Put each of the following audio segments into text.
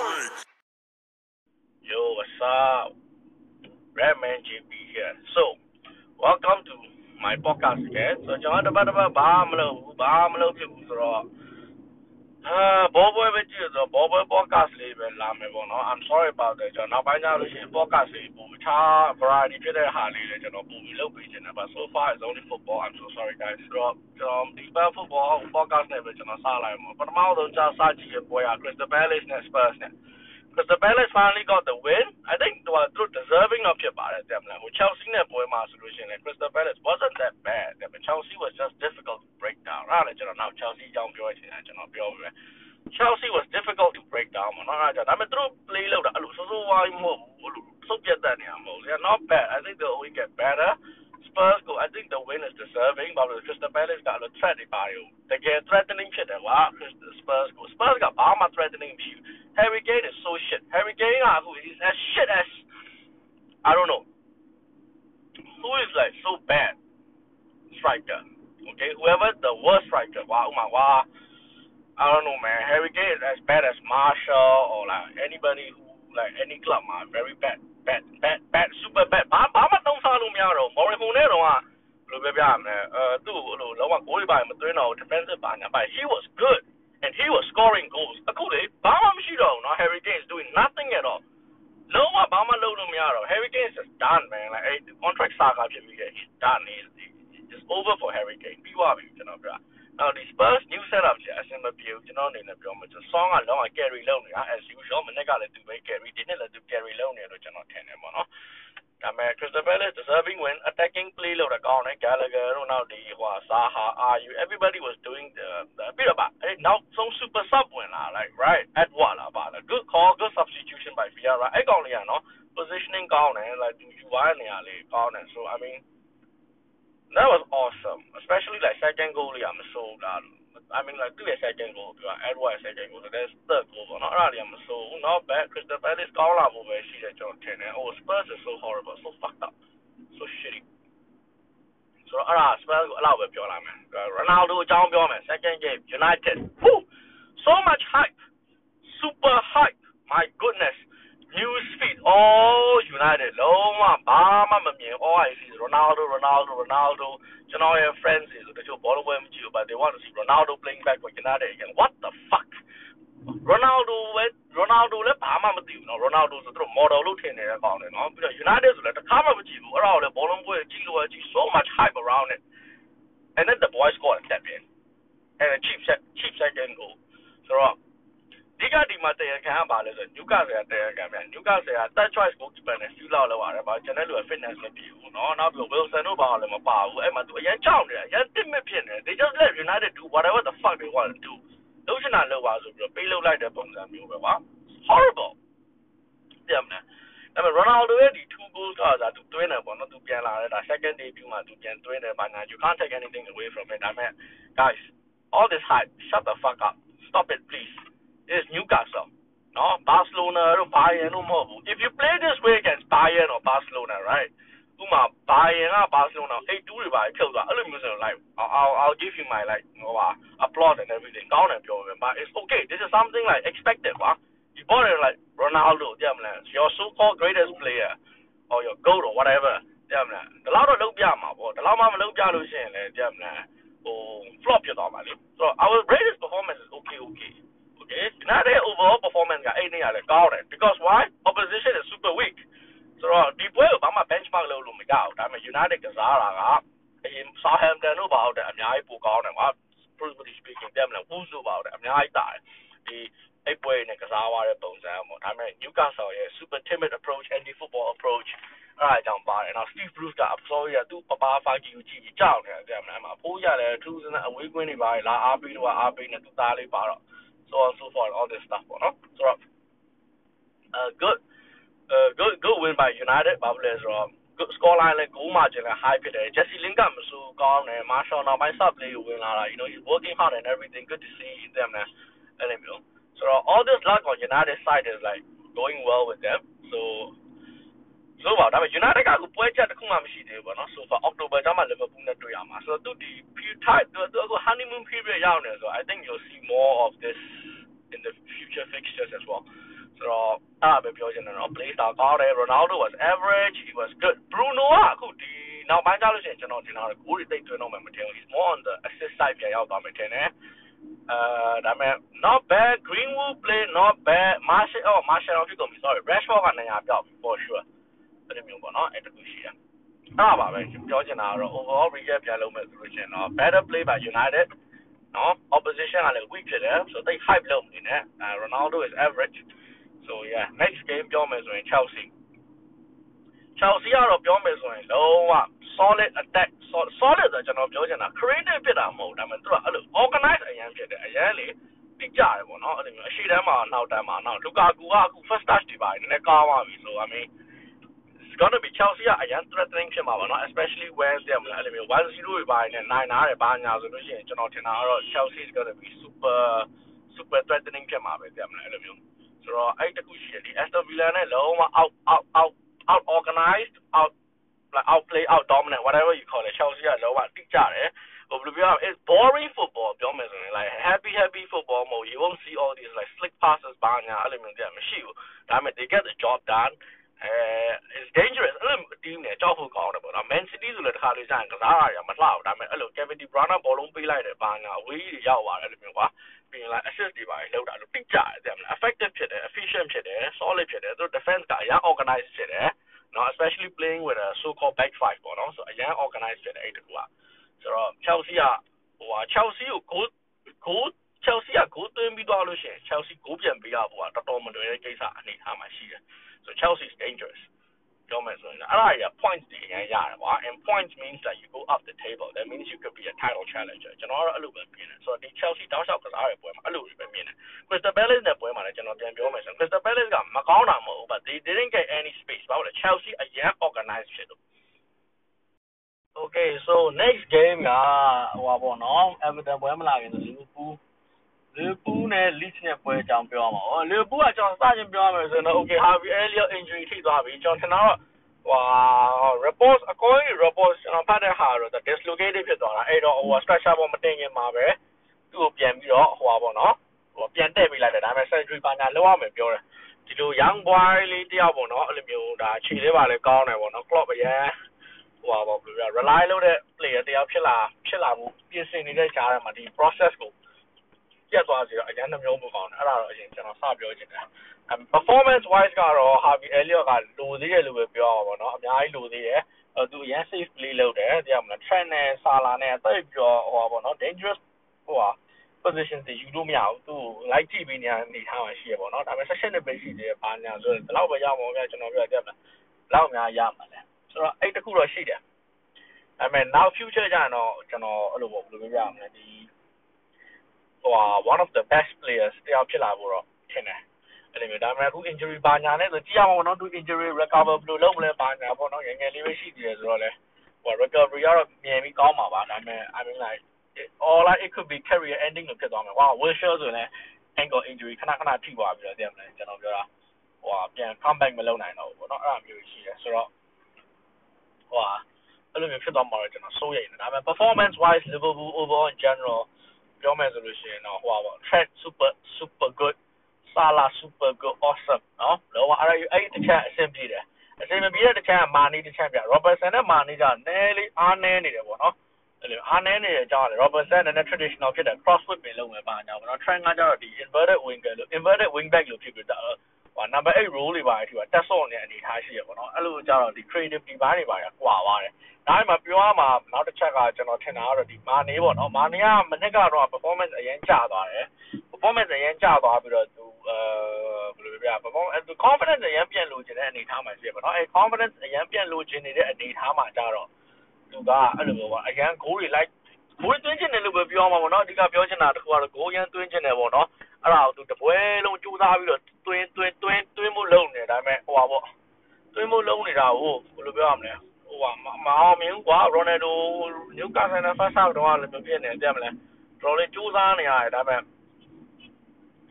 drink. Yo, what's up? Redman JB here. So, welcome to my podcast again. So,ကျွန်တော်တပတ်တပတ်ဘာမလုပ်ဘူးဘာမလုပ်ဖြစ်ဘူးဆိုတော့ အာဘောပွဲပဲကြည့်ဆိုတော့ဘောပွဲ podcast လေးပဲလာမယ်ပေါ့နော် I'm sorry about that ကျွန်တော်နောက်ပိုင်းကျလို့ရှိရင် podcast လေးပုံချာ variety ဖြစ်တဲ့ဟာလေးလည်းကျွန်တော်ပုံပြီးလုပ်ပေးချင်တယ် but so far it's only football I'm so sorry guys ဆိုတော့ကျွန်တော်ဒီဘက် football podcast နဲ့ပဲကျွန်တော်စလိုက်မှာပထမဆုံးကြာစကြည့်ရပွဲက Crystal Palace နဲ့ Spurs နဲ့ because the Palace finally got the win. I think they were through deserving of your bar at them. Like, Chelsea ne boy solution. And Crystal Palace wasn't that bad. I mean, Chelsea was just difficult to break down. I don't know. Chelsea young boy, I don't know. Chelsea was difficult to break down. I mean, through play load. I was so why more. So get that. Yeah, not bad. so bad striker. Okay, whoever the worst striker, wow, my wah. I don't know, man. Harry Kane is as bad as Martial or like anybody who like any club, man. Very bad, bad, bad, bad, super bad. ဘာဘာမှတုံးစားလို့မရတော့ Morrison နဲ့တော့ဘယ်လိုပြောပြရမလဲ။အဲသူ့လိုလောကဂိုးတွေပါမသွင်းတော့ defensive but he was good and he was scoring goals အခုလေ ကျွန်တော်အနေနဲ့ပြောမယ်ဆိုဆောင်းကလုံးဝ carry လုပ်နေတာ as usual မနေ့ကလည်းသူပဲ carry ဒီနေ့လည်းသူ carry လုပ်နေလို့ကျွန်တော်ထင်တယ်ပေါ့နော်ဒါပေမဲ့ Crystal Palace deserving win attacking play လို့တော့ကောင်းတယ် Gallagher တို့နောက်ဒီဟိုစာဟာ you. everybody was doing the ပြီးတော့ပါအဲ့နောက်ဆုံး super sub ဝင်လာ like right Edouard လာပါလား good call good substitution by Vieira အဲ့ကောင်လေးကနော် positioning ကောင်းတယ် like သူယူသွားတဲ့နေရာလေးကောင်းတယ် so i mean that was awesome especially like second goal out. I mean like သူ့ရဲ့ second goal ပြော Edward second goal that's third goal ပေါ့နော်အဲ့ဒါလေးကမဆိုးဘူး not bad Crystal Palace ကောင်းလာဖို့ပဲရှိတယ်ကျွန်တော်ထင်တယ် oh Spurs is so horrible so fucked up so shitty ဆိုတော့အဲ့ဒါ Spurs ကိုအဲ့လောက်ပဲပြောလိုက်မယ် Ronaldo အကြောင်းပြောမယ် second game United Woo! so much hype super hype my goodness Newsfeed all oh, united. Oh လုံးဝဘာမှမမြင် all oh, I see is Ronaldo Ronaldo Ronaldo. ကျွန်တော်ရဲ့ friends တွေဆိုတချို့ဘောလုံးပွဲမကြည့်ဘူး but they want to see Ronaldo playing back for United again. What the fuck? Ronaldo ပဲ Ronaldo လည်းဘာမှမသိဘူးနော် ah, Ronaldo ဆိုသူတို့ model လို့ထင်နေတဲ့ကောင်လေနော်ပြီးတော့ United ဆိုလည်းတစ်ခါမှမကြည့်ဘူးအဲ့ဒါကိုလည်းဘောလုံးပွဲကြည့်လို့ကြည့် so much hype around it. And then the boys scored a step in. And a cheap shot cheap second goal ဆိုတော့ uh, မှာ တရားခံက ဘာလဲဆိုတော့ Newcastle က တရားခံဗျ။ Newcastle က third choice goalkeeper နဲ့ seal out လုပ်ရတယ်။ကျန်တဲ့လူက fitness မပြည့်ဘူး။ Wilson တို့ ဘာတို့လည်း မပါဘူး။အဲဒီမှာ They just let United do whatever the fuck they want to do ။လုပ်ချင်တာလုပ်ပါဆိုပြီး of Horrible သိတယ်မလား။ဒါပေမဲ့ Ronaldo ရဲ့ two goals က second debut မှာ You can't take anything away from it. ဒါပေမဲ့ guys, all this hype, shut the fuck up. Stop it please is Newcastle. No, Barcelona do Bayern um hobu. If you play this way against Bayern or Barcelona, right? Um, Bayern or Barcelona, hey, do it by kill that. Like, I'll I'll give you my like, you know, uh, applaud and everything. Down and pure, but it's okay. This is something like expected, wah. You bought it like Ronaldo, damn man. Your so-called greatest player, or your goat or whatever, damn man. The lot of look down, my boy. The lot of look down, damn man. Oh, flop your dog, man. So our greatest performance is okay, okay okay United overall performance ကအဲ့နေရာလဲကောင်းတယ် because why opposition is super weak ဆိုတော့ဒီပွဲကိုဘာမှ benchmark လုပ်လို့မရဘူးဒါပေမဲ့ United ကစားတာကအရင် Southampton တို့ဘာဟုတ်တယ်အများကြီးပိုကောင်းတယ်ကွာ truthfully speaking ပြန်မလား Wolves တို့ဘာဟုတ်တယ်အများကြီးတာတယ်ဒီအဲ့ပွဲနဲ့ကစားသွားတဲ့ပုံစံပေါ့ဒါပေမဲ့ Newcastle ရဲ့ super timid approach anti football approach အဲ့ဒါကြောင့်ပါတယ်နောက် Steve Bruce ကအစိုးရသူ့ပပဖာကြီးကိုကြည့်ပြီးကြောက်နေတယ်တဲ့မလားအဖိုးရတယ်ထူးစမ်းအဝေးကွင်းတွေပါလာအားပေးတော့အားပေးနေသူသားလေးပါတော့ so on so forth all this stuff ပေါ့နော်ဆိုတော့ uh good uh good good win by United ဘာလို့လဲဆိုတော့ good score line လည်း goal margin လည်း high ဖြစ်တယ် Jesse Lingard မဆိုးကောင်းတယ် Marshall နောက်ပိုင်း sub play ကိုဝင်လာတာ you know he's working hard and everything good to see them နဲ့အဲ့လိုမျိုးဆိုတော့ all this luck on United side is like going well with them so ဆိုပါဒါပေမဲ့ United ကကိုပွဲချက်တစ်ခုမှမရှိသေးဘူးပေါ့နော်ဆိုတော့ October ကျမှ Liverpool နဲ့တွေ့ရမှာဆိုတော့သူဒီ period သူက honeymoon period ရောက်နေဆိုတော့ I think you'll see more of this in the future fixtures as well. ဆိုတော့အဲ့ဒါပဲပြောချင်တယ်နော် play style ကောင်းတယ် Ronaldo was average. He was good. Bruno ကအခုဒီနောက်ပိုင်းကျလို့ရှိရင်ကျွန်တော်ထင်တာကကိုယ်တွေတိတ်သွင်းတော့မှမထင်ဘူး he's more on the assist side ပြန်ရောက်သွားမှထင်တယ်အဲဒါပေမဲ့ not bad. Greenwood play not bad. Martial oh martial ဖြစ်ကုန်ပြီ sorry. Rashford ကနေရာပြောက် for sure. အဲ့လိုမျိုးပေါ့နော်အဲ့တခုရှိတယ်အဲ့ပါပဲပြောချင်တာကတော့ overall recap ပြန်လုပ်မယ်ဆိုလို့ရှိရင်တော့ better play by United နော် opposition ကလည်း weak ဖြစ်တယ်ဆိုတော့တိတ် hype လုပ်နေတယ်အဲ Ronaldo is average so yeah next game ပြောမယ်ဆိုရင် Chelsea Chelsea ကတော့ပြောမယ်ဆိုရင်လုံးဝ solid attack solid ဆိုတော့ကျွန်တော်ပြောချင်တာ creative ဖြစ်တာမဟုတ်ဒါပေမဲ့သူကအဲ့လို organize အရင်ဖြစ်တယ်အရင်လေတိကျတယ်ပေါ့နော်အဲ့လိုမျိုးအရှိတန်းမှာနောက်တန်းမှာနောက်လူကာကူကအခု first touch တွေပါတယ်နည်းနည်းကားသွားပြီဆို I mean it's gonna be Chelsea ကအရင် threatening ဖြစ်မှာပါနော် especially when တဲ့မလားအဲ့လိုမျိုး1-0တွေပိုင်းနဲ့နိုင်နာတယ်ဘာညာဆိုလို့ရှိရင်ကျွန်တော်ထင်တာကတော့ Chelsea is gonna be super super threatening ဖြစ်မှာပဲတဲ့မလားအဲ့လိုမျိုးဆိုတော့အဲ့တခုရှိတယ်ဒီ Aston Villa နဲ့လုံးဝ out out out out organized out like outplay out dominant whatever you call it Chelsea ကလုံးဝတိကျတယ်ဟိုဘယ်လိုပြောရမလဲ it's boring football ပြောမယ်ဆိုရင် like happy happy football mode you won't see all these like slick passes ဘာညာအဲ့လိုမျိုးတည်းမရှိဘူးဒါပေမဲ့ they get the job done အဲ is dangerous အဲ့လို team နဲ့ကြောက်ဖို့ကောင်းတယ်ပေါ့နော် Man City ဆိုလည်းတစ်ခါလေးဆိုင်ကစားရရမလှဘူးဒါပေမဲ့အဲ့လို Kevin De Bruyne ဘောလုံးပေးလိုက်တယ်ဘာညာအဝေးကြီးရောက်သွားတယ်လို့မျိုးကွာပြီးရင် like assist တွေပါလောက်တာလို့တိကျတယ်တဲ့မလား effective ဖြစ်တယ် efficient ဖြစ်တယ် solid ဖြစ်တယ်သူ defense ကအရင် organize ဖြစ်တယ်နော် especially playing with a so called back five ပေါ့နော်ဆိုအရင် organize ဖြစ်တယ်အဲ့တကူကဆိုတော့ Chelsea ကဟိုဟာ Chelsea ကို goal goal Chelsea က goal သွင်းပြီးတော့လို့ရှိရင် Chelsea goal ပြန်ပေးရဖို့ကတော်တော်မလွယ်တဲ့ကိစ္စအနေထားမှာရှိတယ် so Chelsea is dangerous ပြောမယ်ဆိုရင်အဲ့ဒါကြီး points တွေရရတယ်ကွာ and points means that you go up the table that means you could be a title challenger ကျွန်တော်ကတော့အဲ့လိုပဲမြင်တယ်ဆိုတော့ဒီ Chelsea တောက်လျှောက်ကစားတဲ့ပွဲမှာအဲ့လိုပဲမြင်တယ် Crystal Palace နဲ့ပွဲမှာလည်းကျွန်တော်ပြန်ပြောမယ်ဆိုရင် Crystal Palace ကမကောင်းတာမဟုတ်ဘူး but they didn't get any space ဘာလို့လဲ Chelsea အရင် organize ဖြစ်လို့ Okay so next game ကဟိုပါပေါ့နော် Everton ပွဲမလာခင်ဆို Liverpool လီဗာပူးနဲ့ Leeds နဲ့ပွဲအကြောင်းပြောမှာပေါ့လီဗာပူးကကျွန်တော်စချင်းပြောရမယ်ဆိုရင်တော့ Okay Harvey Elliott injury ထိသွားပြီကျွန်တော်ထင်တာတော့ဟွာ reports အကောကြီး reports ကျွန်တော်ဖတ်တဲ့ဟာတော့ dislocated ဖြစ်သွားတာအဲ့တော့ဟို structure ပေါ်မတင်ခင်မှာပဲသူ့ကိုပြန်ပြီးတော့ဟိုပါပေါ့နော်ဟိုပြန်တက်ပြီးလိုက်တယ်ဒါပေမဲ့ surgery ပါညာလောက်ရမယ်ပြောတယ်ဒီလို young boy လေးတယောက်ပေါ့နော်အဲ့လိုမျိုးဒါခြေလေးပါလဲကောင်းတယ်ပေါ့နော် club အရင်ဟိုပါပေါ့ဘယ်လိုလဲ rely လုပ်တဲ့ player တယောက်ဖြစ်လာဖြစ်လာမှုပြင်ဆင်နေတဲ့ကြားထဲမှာဒီ process ကို ပြတ်သွားစီတော့အရင်နှမျိုးမကောင်းတယ်အဲ့ဒါတော့အရင်ကျွန်တော်စပြောချင်တယ် performance wise ကတော့ Harvey Elliott ကလိုသေးတယ်လို့ပဲပြောအောင်ပေါ့နော်အများကြီးလိုသေးတယ်အဲသူအရင် safe play လုပ်တယ်တရားမလား trend နဲ့ Salah နဲ့အသက်ပြောဟိုပါပေါ့နော် dangerous ဟိုပါ position တွေယူလို့မရဘူးသူ like ကြည့်ပြီးနေနေထားမှရှိရပေါ့နော်ဒါပေမဲ့ session နဲ့ပဲရှိသေးတယ်ဘာညာဆိုတော့ဒီလောက်ပဲရမှာဗျာကျွန်တော်ပြောတယ်ဗျာဘယ်လောက်များရမှာလဲဆိုတော့အဲ့တခုတော့ရှိတယ်ဒါပေမဲ့ now future ကျရင်တော့ကျွန်တော်အဲ့လိုပေါ့ဘယ်လိုပြောရမလဲဒီ ဟို one of the best players တယောက်ဖြစ်လာဖို့တော့ထင်တယ်အဲ့လိုမျိုးဒါပေမဲ့အခု injury ဘာညာနဲ့ဆိုကြည့်ရမှာပေါ့နော်သူ injury recover ဘယ်လိုလုပ်မလဲဘာညာပေါ့နော်ငယ်ငယ်လေးပဲရှိသေးတယ်ဆိုတော့လေဟို recovery ကတော့မြင်ပြီးကောင်းမှာပါဒါပေမဲ့ I mean like all like it could be career ending လို့ဖြစ်သွားမယ် wow Wilshere ဆိုရင် ankle injury ခဏခဏထိသွားပြီးတော့သိရမလားကျွန်တော်ပြောတာဟိုပြန် comeback မလုပ်နိုင်တော့ဘူးပေါ့နော်အဲ့လိုမျိုးရှိတယ်ဆိုတော့ဟိုအဲ့လိုမျိုးဖြစ်သွားမှာတော့ကျွန်တော်စိုးရိမ်တယ်ဒါပေမဲ့ performance wise Liverpool overall in general ပြောမယ်ဆိုလို့ရှိရင်တော့ဟိုပါပေါ့ Trent super super good Salah super good awesome နော်လောကအဲ့အဲ့တစ်ချက်အဆင်ပြေတယ်အဆင်မပြေတဲ့တစ်ချက်ကမာနီတစ်ချက်ပြ Robertson နဲ့မာနီကနည်းလေးအားနည်းနေတယ်ပေါ့နော်အဲ့လိုအားနည်းနေတဲ့အကြောင်းလေ Robertson နဲ့ traditional ဖြစ်တဲ့ crossfoot ပင်လုံးပဲပါညာပေါ့နော် Trent ကကျတော့ဒီ inverted winger လို့ inverted wing back လို့ဖြစ်ပြီးတော့ ဟို number 8 role တွေပါအထိပါတက်ဆော့နေတဲ့အနေထားရှိရပေါ့နော်အဲ့လိုကြတော့ဒီ creative ဒီပိုင်းတွေပါကွာသွားတယ်ဒါမှမပြောရမှာနောက်တစ်ချက်ကကျွန်တော်ထင်တာကတော့ဒီမာနေပေါ့နော်မာနေကမနစ်ကတော့ performance အရင်ကျသွားတယ် performance အရင်ကျသွားပြီးတော့သူအဲဘယ်လိုပြောပြ performance confidence အရင်ပြန်လိုချင်တဲ့အနေအထားမှာရှိရပါတော့အဲ confidence အရင်ပြန်လိုချင်နေတဲ့အနေအထားမှာကြတော့သူကအဲ့လိုပေါ့အရင်ဂိုးတွေလိုက်ဂိုးသွင်းချင်တယ်လို့ပဲပြောမှာပေါ့နော်အဓိကပြောချင်တာတခုကတော့ဂိုးရန်သွင်းချင်တယ်ပေါ့နော် အဲ့ဒါကိုသူတပွဲလုံးကြိုးစားပြီးတော့သွင်းသွင်းသွင်းသွင်းမှုလုပ်နေတယ်ဒါပေမဲ့ဟိုပါပေါ့သွင်းမှုလုပ်နေတာကိုဘယ်လိုပြောရမလဲဟိုကမအောင်မြင်ကွာရိုနယ်ဒိုနျူကာဆယ်နဲ့ဖတ်ဆောက်တော့လည်းမဖြစ်နေတယ်မလဲတော်လေးကြိုးစားနေရတယ်ဒါပေမဲ့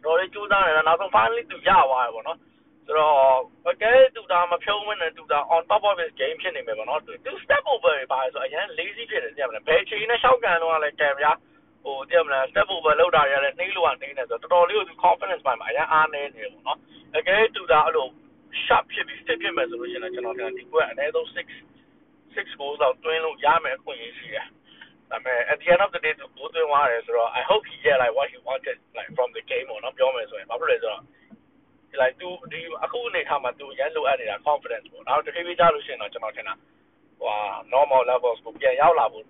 တော်လေးကြိုးစားနေတာနောက်ဆုံး finally သူရသွားတယ်ပေါ့နော်ဆိုတော့အကဲတူတာမဖြုံးမနဲ့တူတာ on top of his game ဖြစ်နေမယ်ပေါ့နော်သူ step over ပါဆိုအရင် lazy ဖြစ်တယ်သိရမလားဘယ်ချိန်နဲ့ရှောက်ကန်တော့လဲကံဗျာ ဟဟိုတည်မလား step over လောက်တာရလည်းနှိမ့်လို့ကနေနေဆိုတော့တော်တော်လေးကိုသူ confidence ပိုင်းမှာအရင်အားနေနေတယ်ပေါ့နော်အကယ်တူတာအဲ့လို sharp ဖြစ်ပြီး stick ဖြစ်မယ်ဆိုလို့ရှိရင်ကျွန်တော်တင်ဒီကွက်အနည်းဆုံး6 6 goals တော့တွင်းလို့ရမယ်အခွင့်အရေးရှိတယ်ဒါပေမဲ့ at the end of the day သူကိုသွင်းသွားတယ်ဆိုတော့ I hope he get like what he wanted like from the game ပေါ့နော်ပြောမယ်ဆိုရင်ဘာဖြစ်လဲဆိုတော့ like သူဒီအခုအနေထားမှာသူရန်လိုအပ်နေတာ confidence ပေါ့နောက်တစ်ခေတ်ပြကြလို့ရှိရင်တော့ကျွန်တော်ထင်တာဟို normal levels ကိုပြန်ရောက်လာဖို့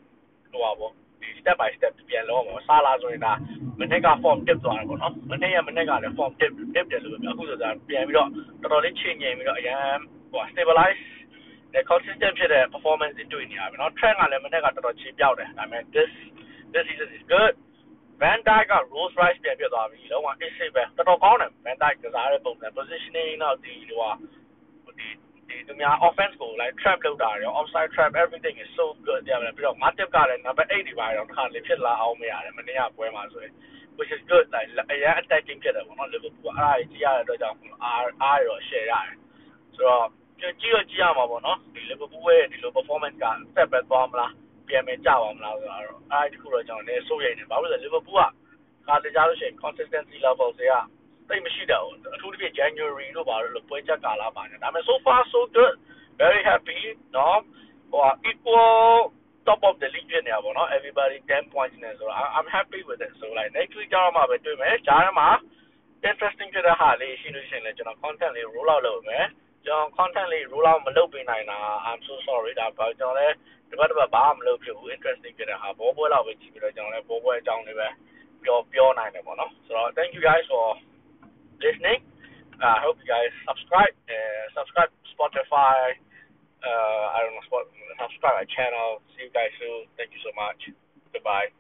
ဟိုပါပေါ့ ဒီ step by step ပြန်လောပေါ့ဆာလာဆိုရင်ဒါမနေ့က form tip သွားတယ်ပေါ့နော်မနေ့ကမနေ့ကလည်း form tip tip တယ်လို့ပြောအခုဆိုတာပြန်ပြီးတော့တော်တော်လေးချိန်ငိမ်ပြီးတော့အရန်ဟို stabilize တဲ့ consistent ဖြစ်တဲ့ performance တွေတွေ့နေရပြီเนาะ trend ကလည်းမနေ့ကတော်တော်ခြေပြောက်တယ်ဒါပေမဲ့ this this season is good Van Dijk က Rolls Royce ပြန်ပြသွားပြီလုံးဝ ace ပဲတော်တော်ကောင်းတယ် Van Dijk ကစားတဲ့ပုံစံ positioning တော့ဒီဟိုဟာဒီဒီ သူများ offense ကို like trap လုပ်တာရော offside trap everything is so good တယ်ပြီးတော့ Matip ကလည်း number 8ဒီပါတော့တစ်ခါလေဖြစ်လာအောင်မရတယ်မနေ့ကပွဲမှာဆိုရင် which is good like အရင် attacking ဖြစ်တယ်ပေါ့နော် Liverpool ကအဲ့ဒါကြီးကြည့်ရတဲ့အတွက်ကြောင့်အားအားရော share ရတယ်ဆိုတော့ကြည့်ရကြည့်ရမှာပေါ့နော်ဒီ Liverpool ရဲ့ဒီလို performance ကဆက်ပဲသွားမလားပြန်မယ်ကြပါမလားဆိုတော့အဲ့ဒီခုတော့ကျွန်တော်လည်းစိုးရိမ်နေဘာလို့လဲ Liverpool ကခါတကြလို့ရှိရင် consistency level တွေက တိတ်မရှိတော့ဘူးအထူးသဖြင့် January တို့ဘာလို့ပွဲချက်ကာလပါနေဒါပေမဲ့ so far so good very happy နော်ဟို equal top of the league ဖြစ်နေတာပေါ့နော် everybody 10 points နဲ့ဆိုတော့ I'm happy with it so like next week ကျတော့မှပဲတွေ့မယ်ကြားထဲမှာ interesting ဖြစ်တဲ့ဟာလေးရှိလို့ရှိရင်လည်းကျွန်တော် content လေး roll out လုပ်မယ်ကျွန်တော် content လေး roll out မလုပ်ပေးနိုင်တာ I'm so sorry ဒါပေမဲ့ကျွန်တော်လည်းဒီဘက်တစ်ဘက်ဘာမှမလုပ်ဖြစ်ဘူး interesting ဖြစ်တဲ့ဟာဘောပွဲလောက်ပဲကြည့်ပြီးတော့ကျွန်တော်လည်းဘောပွဲအကြောင်းလေးပဲပြောပြောနိုင်တယ်ပေါ့နော်ဆိုတော့ thank you guys for listening. Uh, I hope you guys subscribe uh, subscribe Spotify uh, I don't know subscribe my channel. See you guys soon. Thank you so much. Goodbye